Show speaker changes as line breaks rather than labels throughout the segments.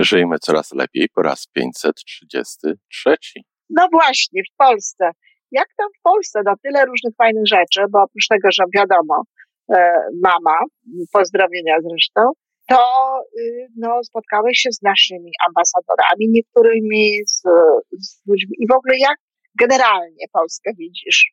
Żyjmy coraz lepiej po raz 533.
No właśnie, w Polsce. Jak tam w Polsce? No tyle różnych fajnych rzeczy, bo oprócz tego, że wiadomo, e, mama, pozdrowienia zresztą, to y, no, spotkałeś się z naszymi ambasadorami, niektórymi z, z ludźmi. I w ogóle jak generalnie Polskę widzisz?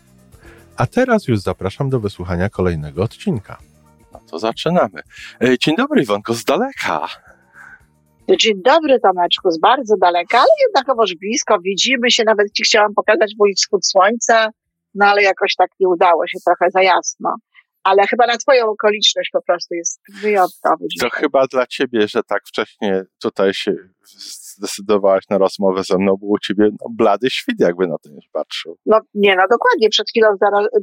A teraz już zapraszam do wysłuchania kolejnego odcinka. No to zaczynamy. E, dzień dobry, Iwonko, z daleka.
Dzień dobry, Tomeczku, z bardzo daleka, ale jednakowoż blisko. Widzimy się, nawet Ci chciałam pokazać mój wschód słońca, no ale jakoś tak nie udało się, trochę za jasno. Ale chyba na Twoją okoliczność po prostu jest wyjątkowy.
To chyba dla Ciebie, że tak wcześnie tutaj się zdecydowałaś na rozmowę ze mną, bo u ciebie no, blady świt jakby na to nie patrzył.
No nie, no dokładnie, przed chwilą,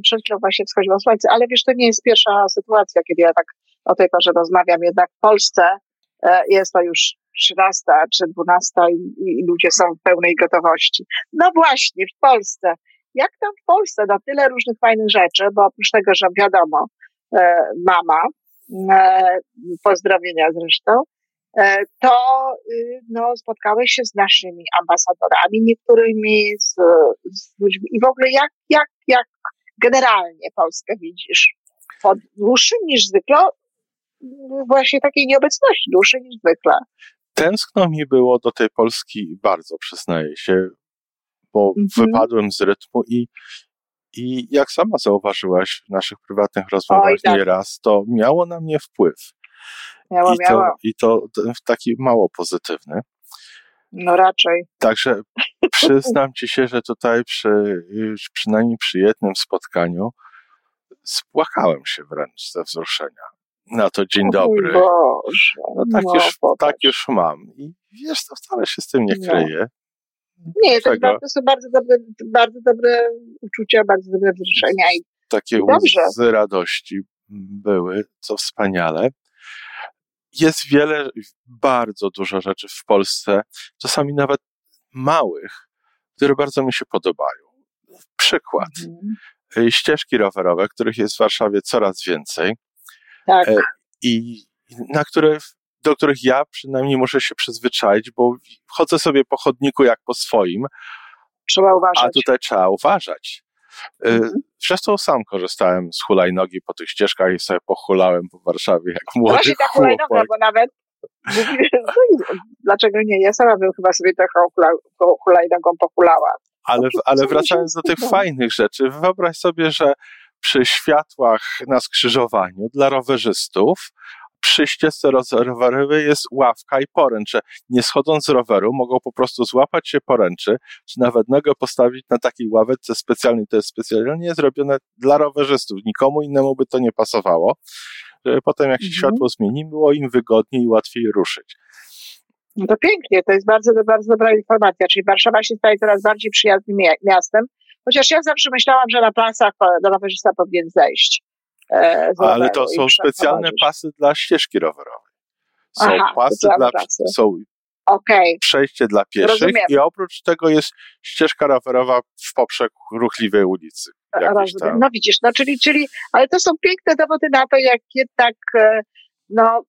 przed chwilą właśnie wschodziło słońce, ale wiesz, to nie jest pierwsza sytuacja, kiedy ja tak o tej porze rozmawiam, jednak w Polsce e, jest to już 13 czy 12 i, i ludzie są w pełnej gotowości. No właśnie, w Polsce. Jak tam w Polsce? No tyle różnych fajnych rzeczy, bo oprócz tego, że wiadomo, e, mama, e, pozdrowienia zresztą, E, to y, no, spotkałeś się z naszymi ambasadorami, niektórymi z, z ludźmi. I w ogóle jak, jak, jak generalnie Polskę widzisz? Pod, dłuższym niż zwykle, właśnie takiej nieobecności, dłuższej niż zwykle.
Tęskno mi było do tej Polski bardzo, przyznaję się, bo mhm. wypadłem z rytmu i, i jak sama zauważyłaś w naszych prywatnych rozmowach Oj, tak. nieraz, to miało na mnie wpływ.
Miała,
I, to, I to taki mało pozytywny.
No raczej.
Także przyznam ci się, że tutaj przy, przynajmniej przy jednym spotkaniu spłakałem się wręcz ze wzruszenia. Na to dzień dobry.
Boże,
no tak, no, już, tak już mam. I wiesz, to wcale się z tym nie kryje.
Nie, to, to są bardzo dobre, bardzo dobre uczucia, bardzo dobre wzruszenia. I
Takie łzy radości były, co wspaniale jest wiele, bardzo dużo rzeczy w Polsce, czasami nawet małych, które bardzo mi się podobają. Przykład. Mhm. Ścieżki rowerowe, których jest w Warszawie coraz więcej.
Tak. E,
I na które, do których ja przynajmniej muszę się przyzwyczaić, bo chodzę sobie po chodniku jak po swoim.
Trzeba uważać.
A tutaj trzeba uważać. E, mhm. Zresztą sam korzystałem z hulajnogi po tych ścieżkach i sobie pochulałem po Warszawie jak młody Właśnie ta hulajnoga,
bo nawet dlaczego nie? Ja sama bym chyba sobie trochę hulajnogą pochulała.
Ale, ale wracając do tych fajnych rzeczy, wyobraź sobie, że przy światłach na skrzyżowaniu dla rowerzystów przy ścieżce rowerowej jest ławka i poręcze. Nie schodząc z roweru, mogą po prostu złapać się poręczy, czy nawet nogę postawić na takiej ławeczce specjalnej. To jest specjalnie zrobione dla rowerzystów. Nikomu innemu by to nie pasowało, żeby potem jak się mhm. światło zmieni, było im wygodniej i łatwiej ruszyć.
No to pięknie, to jest bardzo, bardzo dobra informacja. Czyli Warszawa się staje coraz bardziej przyjaznym miastem, chociaż ja zawsze myślałam, że na pasach do rowerzysta powinien zejść.
E, Ale to są specjalne pasy dla ścieżki rowerowej. Są Aha, pasy dla, pasy. są okay. przejście dla pieszych Rozumiem. i oprócz tego jest ścieżka rowerowa w poprzek ruchliwej ulicy.
No widzisz, no czyli, czyli, ale to są piękne dowody na to, jak jednak e, no,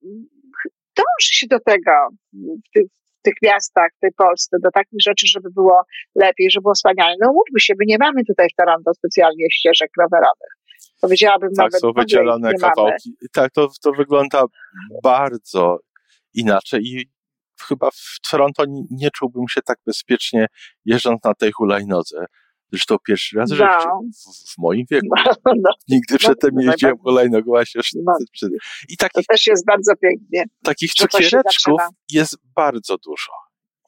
dąży się do tego w tych, w tych miastach, w tej Polsce, do takich rzeczy, żeby było lepiej, żeby było wspaniale. No mówmy się, my nie mamy tutaj w Toronto specjalnie ścieżek rowerowych. Powiedziałabym
tak,
nawet.
są wydzielone kawałki. Tak, to, to wygląda bardzo inaczej i chyba w Toronto nie, czułbym się tak bezpiecznie jeżdżąc na tej hulajnodze. Zresztą pierwszy raz no. w, w moim wieku. No, no. Nigdy no, przedtem nie jeździłem hulajnogą, właśnie no.
I takich, to też jest bardzo pięknie.
Takich cukiereczków jest bardzo dużo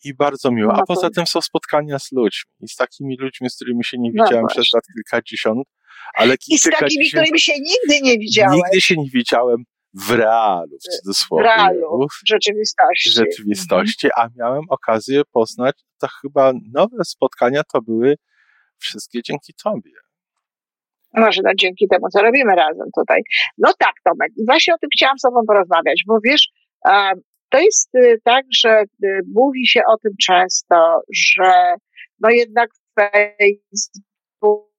i bardzo miło. A poza tym są spotkania z ludźmi i z takimi ludźmi, z którymi się nie widziałem przez lat kilkadziesiąt, Ale
I z takimi, się, którymi się nigdy nie widziałem.
Nigdy się nie widziałem w realu, w cudzysłowie.
W realu, w rzeczywistości.
W rzeczywistości, a miałem okazję poznać, to chyba nowe spotkania to były wszystkie dzięki Tobie.
Może no, dzięki temu, co robimy razem tutaj. No tak, Tomek. Właśnie o tym chciałam z Tobą porozmawiać, bo wiesz, to jest y, tak, że y, mówi się o tym często, że no jednak Facebook,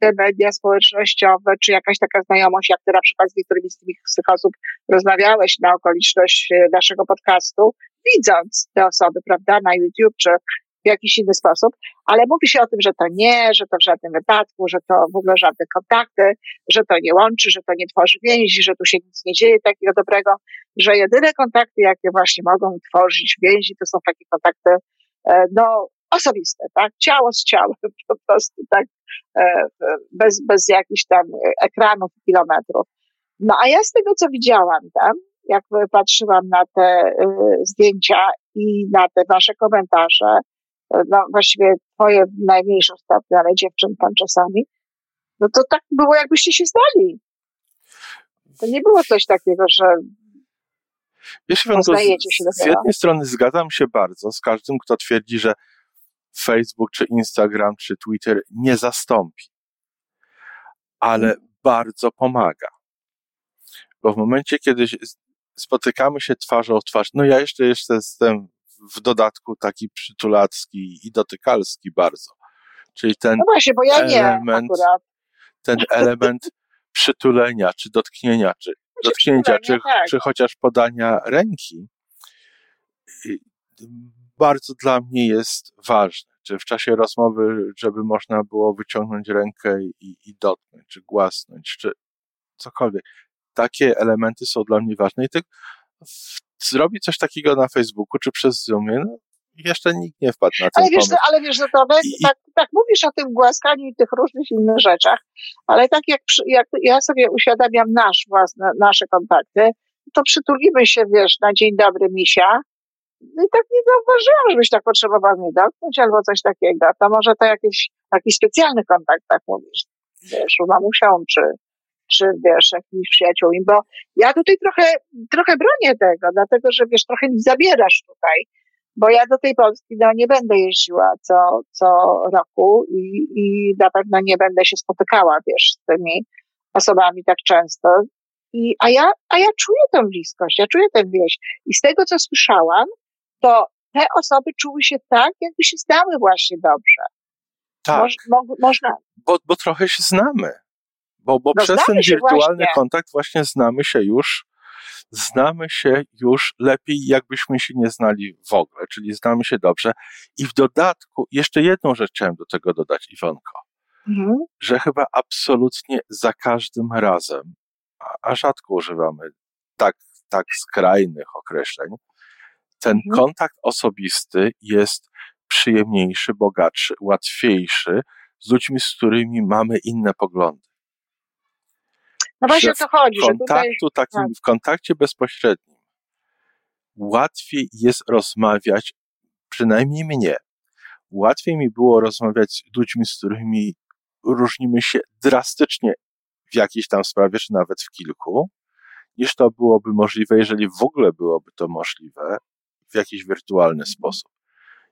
te media społecznościowe, czy jakaś taka znajomość, jak ty na przykład z niektórymi z tych osób rozmawiałeś na okoliczność y, naszego podcastu, widząc te osoby, prawda, na YouTube, czy w jakiś inny sposób, ale mówi się o tym, że to nie, że to w żadnym wypadku, że to w ogóle żadne kontakty, że to nie łączy, że to nie tworzy więzi, że tu się nic nie dzieje takiego dobrego, że jedyne kontakty, jakie właśnie mogą tworzyć więzi, to są takie kontakty, e, no, osobiste, tak? Ciało z ciałem, po prostu, tak? E, bez, bez jakichś tam ekranów, kilometrów. No a ja z tego, co widziałam tam, jak patrzyłam na te y, zdjęcia i na te wasze komentarze, no właściwie twoje w najmniejszym stopniu, ale dziewczyn tam czasami, no to tak było, jakbyście się znali. To nie było coś takiego, że
Wiesz, się z, z jednej strony zgadzam się bardzo z każdym, kto twierdzi, że Facebook, czy Instagram, czy Twitter nie zastąpi, ale bardzo pomaga. Bo w momencie, kiedy spotykamy się twarzą w twarz, no ja jeszcze, jeszcze jestem w dodatku taki przytulacki i dotykalski bardzo. Czyli ten
no właśnie, bo ja
element,
nie
ten element przytulenia, czy dotknięcia, czy dotknięcia, czy, tak. czy chociaż podania ręki, bardzo dla mnie jest ważne. Czy w czasie rozmowy, żeby można było wyciągnąć rękę i, i dotknąć, czy głasnąć, czy cokolwiek. Takie elementy są dla mnie ważne i ty zrobi coś takiego na Facebooku czy przez Zoomie, no, jeszcze nikt nie wpadł na ten
ale wiesz,
pomysł.
Ale wiesz, że to I, tak, tak mówisz o tym głaskaniu i tych różnych innych rzeczach, ale tak jak, jak ja sobie uświadamiam nasz własne, nasze kontakty, to przytulimy się, wiesz, na dzień dobry misia, i tak nie zauważyłam, żebyś tak potrzebował mnie dotknąć albo coś takiego. To może to jakiś taki specjalny kontakt, tak mówisz, wiesz, u mamusią, czy, czy wiesz, jakiś przyjaciółmi, bo ja tutaj trochę, trochę bronię tego, dlatego że wiesz, trochę mi zabierasz tutaj, bo ja do tej Polski no, nie będę jeździła co, co roku i, i na pewno nie będę się spotykała, wiesz, z tymi osobami tak często. I, a, ja, a ja czuję tę bliskość, ja czuję tę wieś. I z tego, co słyszałam, to te osoby czuły się tak, jakby się znały właśnie dobrze.
Tak. Moż, mo, można. Bo, bo trochę się znamy. Bo, bo no przez ten wirtualny właśnie. kontakt właśnie znamy się już, znamy się już lepiej, jakbyśmy się nie znali w ogóle, czyli znamy się dobrze. I w dodatku, jeszcze jedną rzecz chciałem do tego dodać, Iwonko, mhm. że chyba absolutnie za każdym razem, a, a rzadko używamy tak, tak skrajnych określeń, ten mhm. kontakt osobisty jest przyjemniejszy, bogatszy, łatwiejszy z ludźmi, z którymi mamy inne poglądy.
No właśnie o to chodzi.
W kontaktu
tutaj...
takim, tak. w kontakcie bezpośrednim łatwiej jest rozmawiać, przynajmniej mnie, łatwiej mi było rozmawiać z ludźmi, z którymi różnimy się drastycznie w jakiejś tam sprawie, czy nawet w kilku, niż to byłoby możliwe, jeżeli w ogóle byłoby to możliwe w jakiś wirtualny sposób.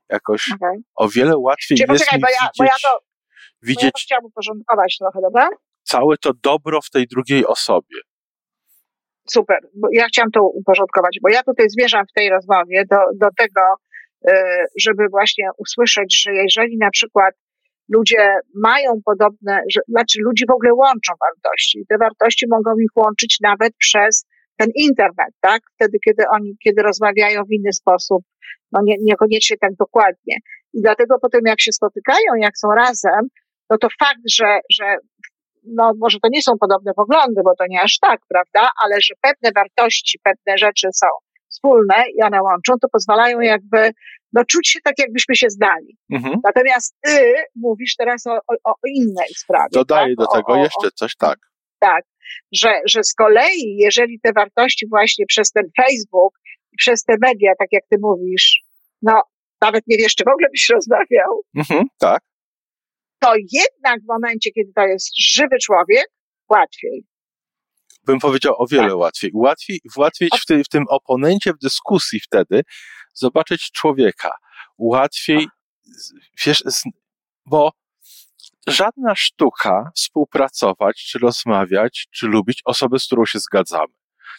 Jakoś okay. o wiele łatwiej Czyli jest poczekaj, mi bo ja, widzieć, bo ja to, widzieć... Bo ja to
chciałabym porządkować trochę, dobra?
całe to dobro w tej drugiej osobie.
Super, bo ja chciałam to uporządkować, bo ja tutaj zmierzam w tej rozmowie do, do tego, e, żeby właśnie usłyszeć, że jeżeli na przykład ludzie mają podobne, że, znaczy ludzi w ogóle łączą wartości, te wartości mogą ich łączyć nawet przez ten internet, tak? Wtedy, kiedy oni, kiedy rozmawiają w inny sposób, no nie, niekoniecznie tak dokładnie. I dlatego potem jak się spotykają, jak są razem, no to fakt, że, że no może to nie są podobne poglądy, bo to nie aż tak, prawda, ale że pewne wartości, pewne rzeczy są wspólne i one łączą, to pozwalają jakby no, czuć się tak, jakbyśmy się zdali. Mhm. Natomiast ty mówisz teraz o, o, o innej sprawie.
Dodaję
tak?
do tego o, jeszcze coś, tak.
Tak, że, że z kolei, jeżeli te wartości właśnie przez ten Facebook i przez te media, tak jak ty mówisz, no nawet nie wiesz, czy w ogóle byś rozmawiał.
Mhm, tak
to jednak w momencie, kiedy to jest żywy człowiek, łatwiej.
Bym powiedział o wiele tak. łatwiej. Łatwiej, łatwiej w, ty, w tym oponencie w dyskusji wtedy zobaczyć człowieka. Łatwiej, wiesz, bo żadna sztuka współpracować, czy rozmawiać, czy lubić osobę, z którą się zgadzamy.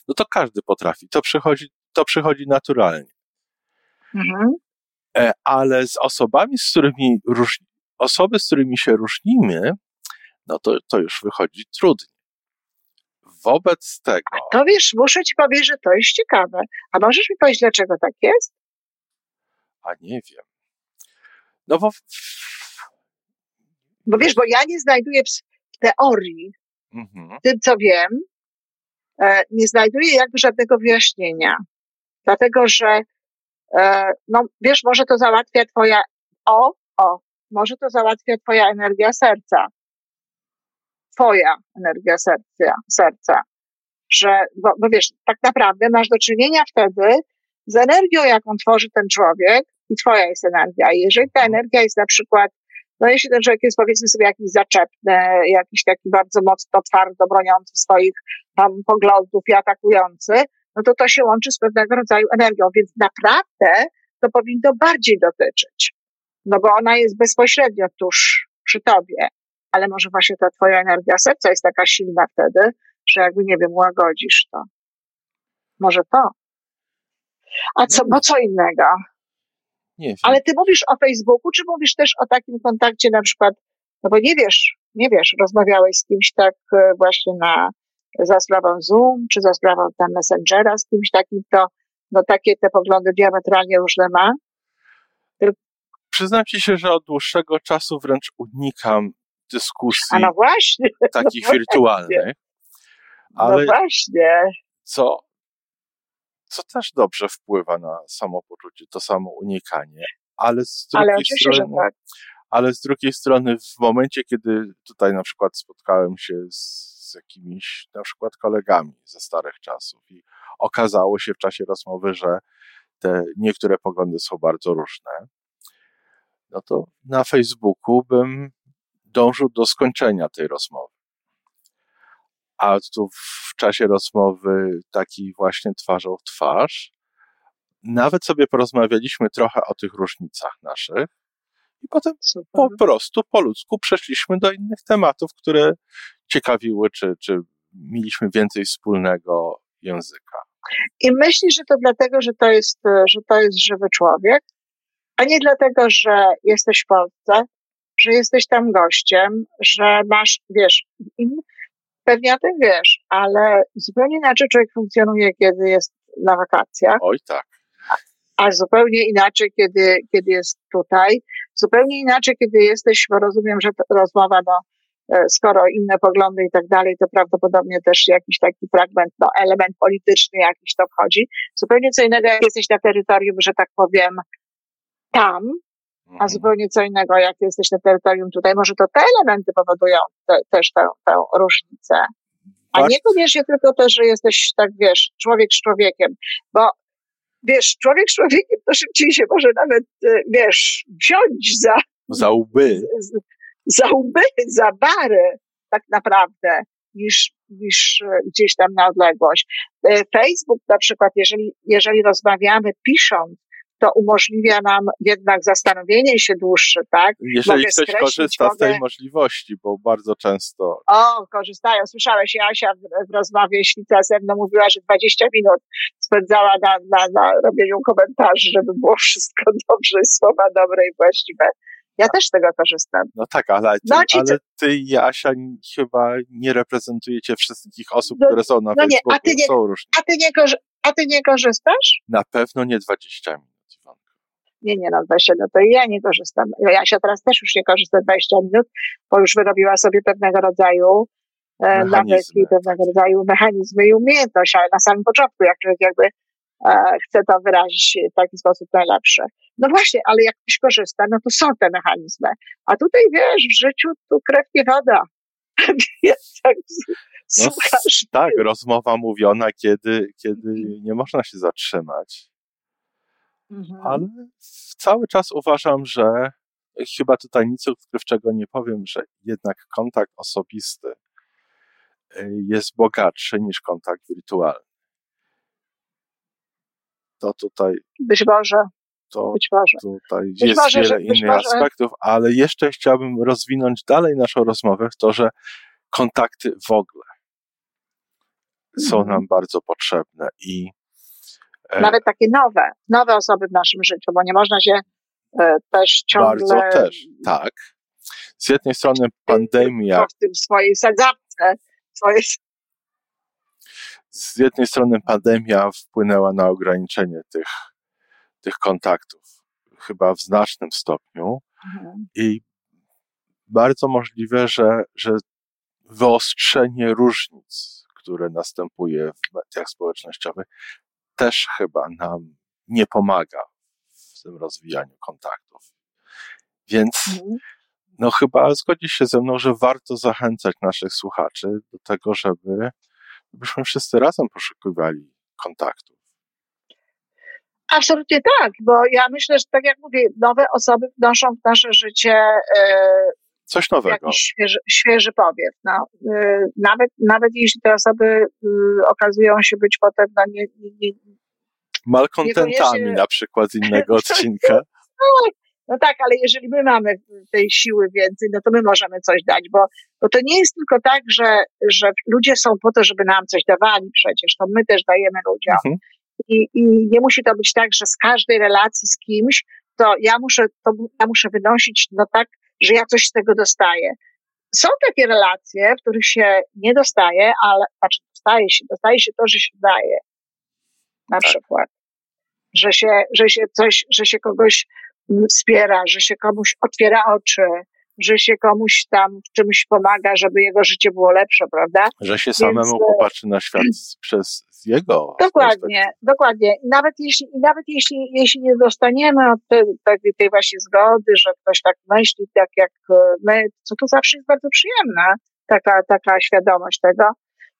No to każdy potrafi. To przychodzi, to przychodzi naturalnie. Mhm. E, ale z osobami, z którymi róż, osoby, z którymi się różnimy, no to, to już wychodzi trudniej. Wobec tego. A
to wiesz, muszę ci powiedzieć, że to jest ciekawe. A możesz mi powiedzieć, dlaczego tak jest?
A nie wiem. No bo.
Bo wiesz, bo ja nie znajduję w teorii, mhm. tym co wiem, e, nie znajduję jakby żadnego wyjaśnienia. Dlatego, że e, no wiesz, może to załatwia twoja, o, o, może to załatwia twoja energia serca. Twoja energia serca, serca. Że, bo, bo wiesz, tak naprawdę masz do czynienia wtedy z energią, jaką tworzy ten człowiek i twoja jest energia. I jeżeli ta energia jest na przykład, no jeśli ten człowiek jest powiedzmy sobie jakiś zaczepny, jakiś taki bardzo mocno twardo broniący swoich tam poglądów i atakujący, no to to się łączy z pewnego rodzaju energią, więc naprawdę to powinno bardziej dotyczyć. No bo ona jest bezpośrednio tuż przy tobie, ale może właśnie ta twoja energia serca jest taka silna wtedy, że jakby, nie wiem, łagodzisz to. Może to. A co, bo co innego?
Nie wiem.
Ale ty mówisz o Facebooku, czy mówisz też o takim kontakcie na przykład, no bo nie wiesz, nie wiesz, rozmawiałeś z kimś tak e, właśnie na, za sprawą Zoom, czy za sprawą tam Messengera, z kimś takim, to no takie te poglądy diametralnie różne ma.
Przyznam ci się, że od dłuższego czasu wręcz unikam dyskusji
no właśnie,
takich no wirtualnych.
Ale no właśnie.
Co, co też dobrze wpływa na samopoczucie, to samo unikanie. Ale z drugiej ale strony, tak. ale z drugiej strony w momencie, kiedy tutaj na przykład spotkałem się z, z jakimiś na przykład kolegami ze starych czasów i okazało się w czasie rozmowy, że te niektóre poglądy są bardzo różne, no to na Facebooku bym dążył do skończenia tej rozmowy. A tu w czasie rozmowy takiej właśnie twarzą w twarz, nawet sobie porozmawialiśmy trochę o tych różnicach naszych i potem Super. po prostu po ludzku przeszliśmy do innych tematów, które ciekawiły, czy, czy mieliśmy więcej wspólnego języka.
I myślisz, że to dlatego, że to jest, że to jest żywy człowiek, a nie dlatego, że jesteś w Polsce, że jesteś tam gościem, że masz, wiesz, pewnie o tym wiesz, ale zupełnie inaczej człowiek funkcjonuje, kiedy jest na wakacjach.
Oj tak.
A, a zupełnie inaczej, kiedy, kiedy jest tutaj. Zupełnie inaczej, kiedy jesteś, bo rozumiem, że rozmowa, no, e, skoro inne poglądy i tak dalej, to prawdopodobnie też jakiś taki fragment, no, element polityczny jakiś to wchodzi. Zupełnie co innego, jak jesteś na terytorium, że tak powiem, tam, a mhm. zupełnie co innego, jak jesteś na terytorium tutaj. Może to te elementy powodują te, też tę, tę różnicę. A tak. niekoniecznie tylko to, że jesteś, tak wiesz, człowiek z człowiekiem. Bo wiesz, człowiek z człowiekiem to szybciej się może nawet, e, wiesz, wziąć za...
Za łby.
Za łby, za bary, tak naprawdę, niż, niż e, gdzieś tam na odległość. E, Facebook na przykład, jeżeli, jeżeli rozmawiamy pisząc, to umożliwia nam jednak zastanowienie się dłuższe, tak?
Jeżeli mogę ktoś korzysta mogę... z tej możliwości, bo bardzo często...
O, korzystają. Słyszałeś, Asia w, w rozmowie Świta ze mną mówiła, że 20 minut spędzała na, na, na robieniu komentarzy, żeby było wszystko dobrze, słowa dobre i właściwe. Ja też z tego korzystam.
No tak, ale, ty, no, ale ty i Asia chyba nie reprezentujecie wszystkich osób, no, które są na no Facebooku, nie, a ty nie, są różne.
A ty, nie, a ty nie korzystasz?
Na pewno nie 20 minut.
Nie, nie, no 20 minut to i ja nie korzystam. Ja się teraz też już nie korzysta 20 minut, bo już wyrobiła sobie pewnego rodzaju e, nawyki, pewnego rodzaju mechanizmy i umiejętności, ale na samym początku, jak człowiek jakby e, chce to wyrazić w taki sposób najlepszy. No właśnie, ale jak ktoś korzysta, no to są te mechanizmy. A tutaj wiesz, w życiu tu krew nie woda. tak no,
tak, rozmowa mówiona, kiedy, kiedy nie można się zatrzymać. Mhm. Ale cały czas uważam, że chyba tutaj nic odkrywczego nie powiem, że jednak kontakt osobisty y, jest bogatszy niż kontakt wirtualny. To tutaj.
Być może. To być może.
Tutaj być jest może, wiele innych może... aspektów, ale jeszcze chciałbym rozwinąć dalej naszą rozmowę w to, że kontakty w ogóle są mhm. nam bardzo potrzebne i
e, nawet takie nowe, nowe osoby w naszym życiu, bo nie można się e, też ciągle...
Bardzo też, tak. Z jednej strony pandemia...
W tym swojej sadzawce, swojej...
Z jednej strony pandemia wpłynęła na ograniczenie tych, tych kontaktów, chyba w znacznym stopniu mhm. i bardzo możliwe, że, że wyostrzenie różnic, które następuje w mediach społecznościowych, też chyba nam nie pomaga w tym rozwijaniu kontaktów. Więc mhm. no chyba zgodzi się ze mną, że warto zachęcać naszych słuchaczy do tego, żeby byśmy wszyscy razem poszukiwali kontaktów.
Absolutnie tak, bo ja myślę, że tak jak mówię, nowe osoby wnoszą w nasze życie e,
Coś nowego.
Jakiś świeży, świeży powiew. No. Y, nawet, nawet jeśli te osoby y, okazują się być potem no, nie, nie, nie,
malkontentami na przykład z innego odcinka.
Tak, no tak, ale jeżeli my mamy tej siły więcej, no to my możemy coś dać, bo, bo to nie jest tylko tak, że, że ludzie są po to, żeby nam coś dawali przecież, to my też dajemy ludziom. Mhm. I, I nie musi to być tak, że z każdej relacji z kimś, to ja muszę, to ja muszę wynosić, no tak, że ja coś z tego dostaję. Są takie relacje, w których się nie dostaje, ale, znaczy dostaje się, dostaje się to, że się daje. Na tak. przykład. Że się, że się coś, że się kogoś wspiera, że się komuś otwiera oczy, że się komuś tam w czymś pomaga, żeby jego życie było lepsze, prawda?
Że się samemu Więc, popatrzy na świat przez jego.
Dokładnie, dokładnie. Nawet jeśli, nawet jeśli, jeśli nie dostaniemy od tej, tej, właśnie zgody, że ktoś tak myśli, tak jak my, co to zawsze jest bardzo przyjemne, taka, taka świadomość tego,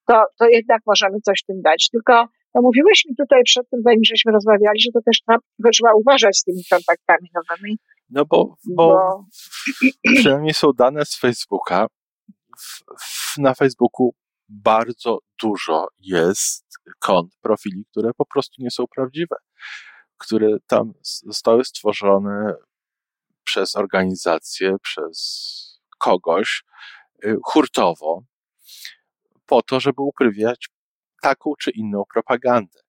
to, to jednak możemy coś tym dać. Tylko no mówiłeś mi tutaj przed tym, zanim żeśmy rozmawiali, że to też trzeba, trzeba uważać z tymi kontaktami nowymi.
No bo, bo, bo... przynajmniej są dane z Facebooka. W, w, na Facebooku bardzo dużo jest kont, profili, które po prostu nie są prawdziwe, które tam zostały stworzone przez organizację, przez kogoś y, hurtowo, po to, żeby uprywiać taką czy inną propagandę.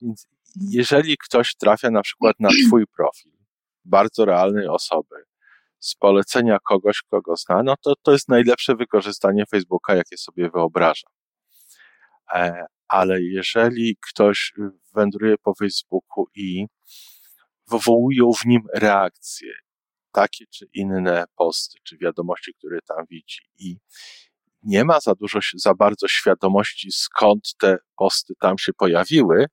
Więc jeżeli ktoś trafia na przykład na Twój profil, bardzo realnej osoby, z polecenia kogoś, kogo zna, no to to jest najlepsze wykorzystanie Facebooka, jakie sobie wyobrażam. E, ale jeżeli ktoś wędruje po Facebooku i wywołują w nim reakcje, takie czy inne posty, czy wiadomości, które tam widzi i nie ma za dużo, za bardzo świadomości, skąd te posty tam się pojawiły,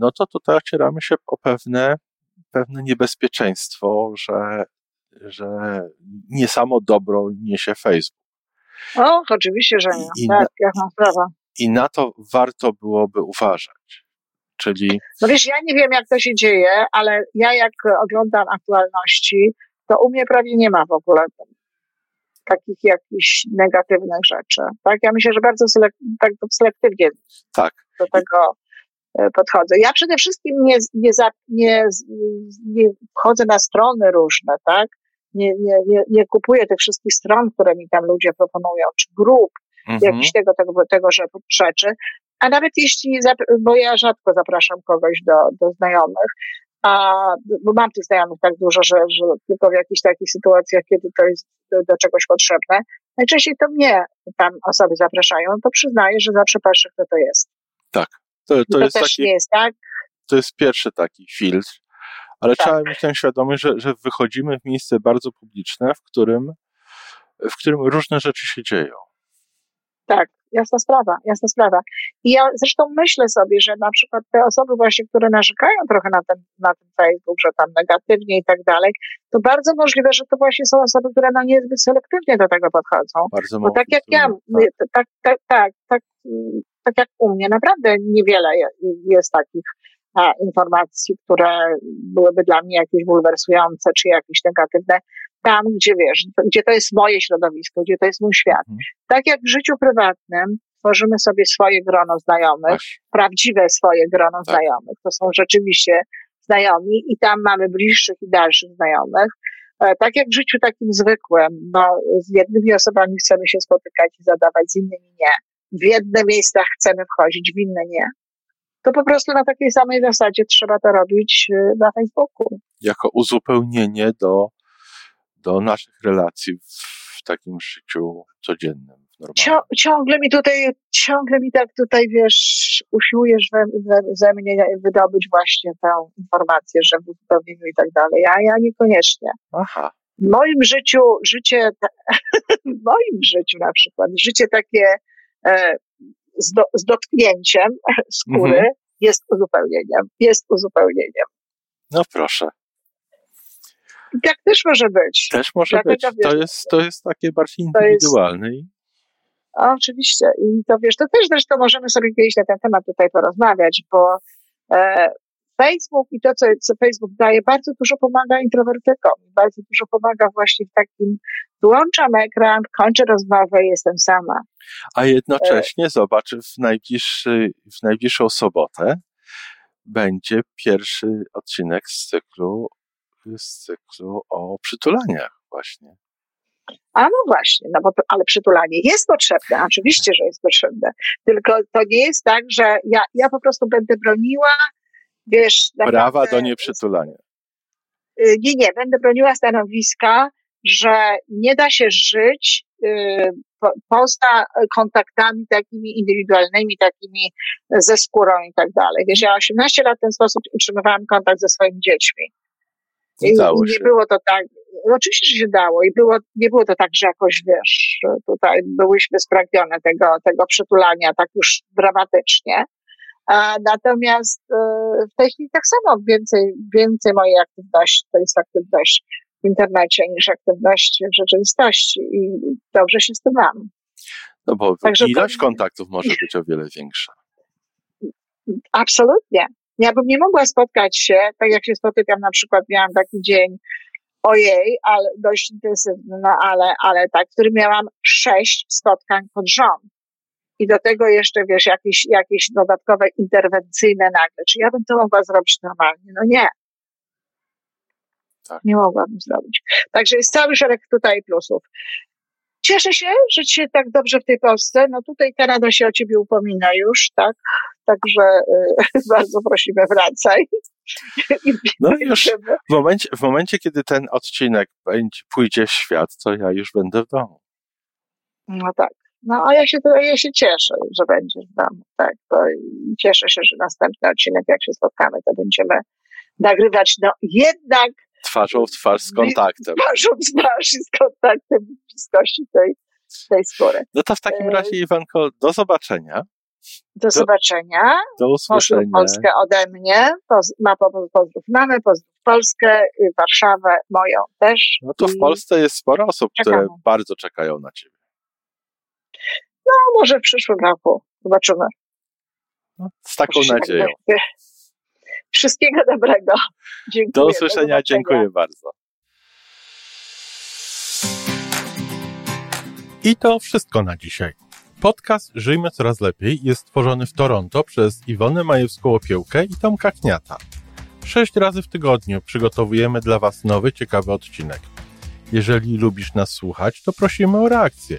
no to tutaj ocieramy się o pewne, pewne niebezpieczeństwo, że, że nie samo dobro niesie Facebook.
O, oczywiście, że nie. I, tak, jasna sprawa.
I na to warto byłoby uważać. Czyli.
No wiesz, ja nie wiem, jak to się dzieje, ale ja jak oglądam aktualności, to u mnie prawie nie ma w ogóle takich jakichś negatywnych rzeczy. Tak? Ja myślę, że bardzo selek tak selektywnie
tak.
do tego podchodzę. Ja przede wszystkim nie, nie, za, nie, nie wchodzę na strony różne, tak? Nie, nie, nie, nie kupuję tych wszystkich stron, które mi tam ludzie proponują, czy grup, mhm. jakichś tego, tego, tego rzeczy. A nawet jeśli, bo ja rzadko zapraszam kogoś do, do znajomych, a, bo mam tych znajomych tak dużo, że, że tylko w jakichś takich sytuacjach, kiedy to jest do, do czegoś potrzebne, najczęściej to mnie tam osoby zapraszają, to przyznaję, że zawsze patrzę, kto to jest.
Tak. To, to,
to
jest
też
taki,
jest tak.
To jest pierwszy taki filtr, ale tak. trzeba mieć tę świadomość, że, że wychodzimy w miejsce bardzo publiczne, w którym, w którym różne rzeczy się dzieją.
Tak, jasna sprawa, jasna sprawa. I ja zresztą myślę sobie, że na przykład te osoby właśnie, które narzekają trochę na ten, na ten Facebook, że tam negatywnie i tak dalej, to bardzo możliwe, że to właśnie są osoby, które no niezbyt selektywnie do tego podchodzą.
Bardzo
Bo tak jak ja, tak. tak, tak, tak, tak, jak u mnie, naprawdę niewiele jest takich informacji, które byłyby dla mnie jakieś bulwersujące czy jakieś negatywne, tam, gdzie wiesz, gdzie to jest moje środowisko, gdzie to jest mój świat. Mhm. Tak jak w życiu prywatnym tworzymy sobie swoje grono znajomych, prawdziwe swoje grono tak. znajomych. To są rzeczywiście znajomi i tam mamy bliższych i dalszych znajomych. E, tak jak w życiu takim zwykłym, no, z jednymi osobami chcemy się spotykać i zadawać, z innymi nie. W jedne miejsca chcemy wchodzić, w inne nie. To po prostu na takiej samej zasadzie trzeba to robić e, na Facebooku.
Jako uzupełnienie do, do naszych relacji w takim życiu codziennym
ciągle mi tutaj, ciągle mi tak tutaj, wiesz, usiłujesz we, we, ze mnie wydobyć właśnie tę informację, że w uzupełnieniu i tak dalej, a ja niekoniecznie.
Aha.
W moim życiu, życie, w moim życiu na przykład, życie takie z, do, z dotknięciem skóry mhm. jest uzupełnieniem, jest uzupełnieniem.
No proszę.
Tak też może być.
Też może być. To jest, to jest takie bardziej indywidualne. Jest,
oczywiście. I to wiesz, to też zresztą możemy sobie kiedyś na ten temat tutaj porozmawiać, bo e, Facebook i to, co, co Facebook daje, bardzo dużo pomaga introwertykom. Bardzo dużo pomaga właśnie w takim włączam ekran, kończę rozmowę jestem sama.
A jednocześnie, e, zobacz, w, najbliższy, w najbliższą sobotę będzie pierwszy odcinek z cyklu, z cyklu o przytulaniach właśnie.
A no właśnie, no bo to, ale przytulanie jest potrzebne, oczywiście, że jest potrzebne. Tylko to nie jest tak, że ja, ja po prostu będę broniła, wiesz...
Prawa do nieprzytulania.
Y, nie, nie, będę broniła stanowiska, że nie da się żyć y, poza kontaktami takimi indywidualnymi, takimi ze skórą i tak dalej. Wiesz, ja 18 lat w ten sposób utrzymywałam kontakt ze swoimi dziećmi. I, nie było to tak, oczywiście, że się dało i było, nie było to tak, że jakoś, wiesz, tutaj byłyśmy spragnione tego, tego przytulania tak już dramatycznie. A natomiast e, w tej chwili tak samo więcej, więcej mojej aktywności to jest aktywność w internecie niż aktywność w rzeczywistości i dobrze się z tym mam.
No bo Także ilość to... kontaktów może być o wiele większa.
Absolutnie. Ja bym nie mogła spotkać się, tak jak się spotykam, na przykład miałam taki dzień ojej, ale dość intensywny, no ale, ale tak, w którym miałam sześć spotkań pod rząd. I do tego jeszcze, wiesz, jakieś, jakieś dodatkowe interwencyjne nagle. Czy ja bym to mogła zrobić normalnie? No nie. Tak. Nie mogłabym zrobić. Także jest cały szereg tutaj plusów. Cieszę się, że ci się tak dobrze w tej Polsce. No tutaj Kanada się o ciebie upomina już, tak? Także y, bardzo prosimy, wracaj.
No już w momencie, w momencie, kiedy ten odcinek będzie, pójdzie w świat, to ja już będę w domu.
No tak. No a ja się, ja się cieszę, że będziesz w domu, tak. To cieszę się, że następny odcinek, jak się spotkamy, to będziemy nagrywać, no jednak
twarzą w twarz z kontaktem.
Twarzą w twarz i z kontaktem bliskości tej, tej skóry.
No to w takim razie, Iwanko, do zobaczenia.
Do, zobaczenia.
Do usłyszenia.
Pozdrów Polskę ode mnie. Poz, ma pozdrów mamy, pozdrów Polskę, y, Warszawę, moją też.
No to w Polsce jest sporo osób, czekamy. które bardzo czekają na ciebie.
No, może w przyszłym roku. Zobaczymy.
No, z taką nadzieją.
Wszystkiego dobrego. Dziękuję.
Do usłyszenia. Do dziękuję bardzo. I to wszystko na dzisiaj. Podcast Żyjmy Coraz Lepiej jest stworzony w Toronto przez Iwonę Majewską-Opiełkę i Tomka Kniata. Sześć razy w tygodniu przygotowujemy dla Was nowy, ciekawy odcinek. Jeżeli lubisz nas słuchać, to prosimy o reakcję.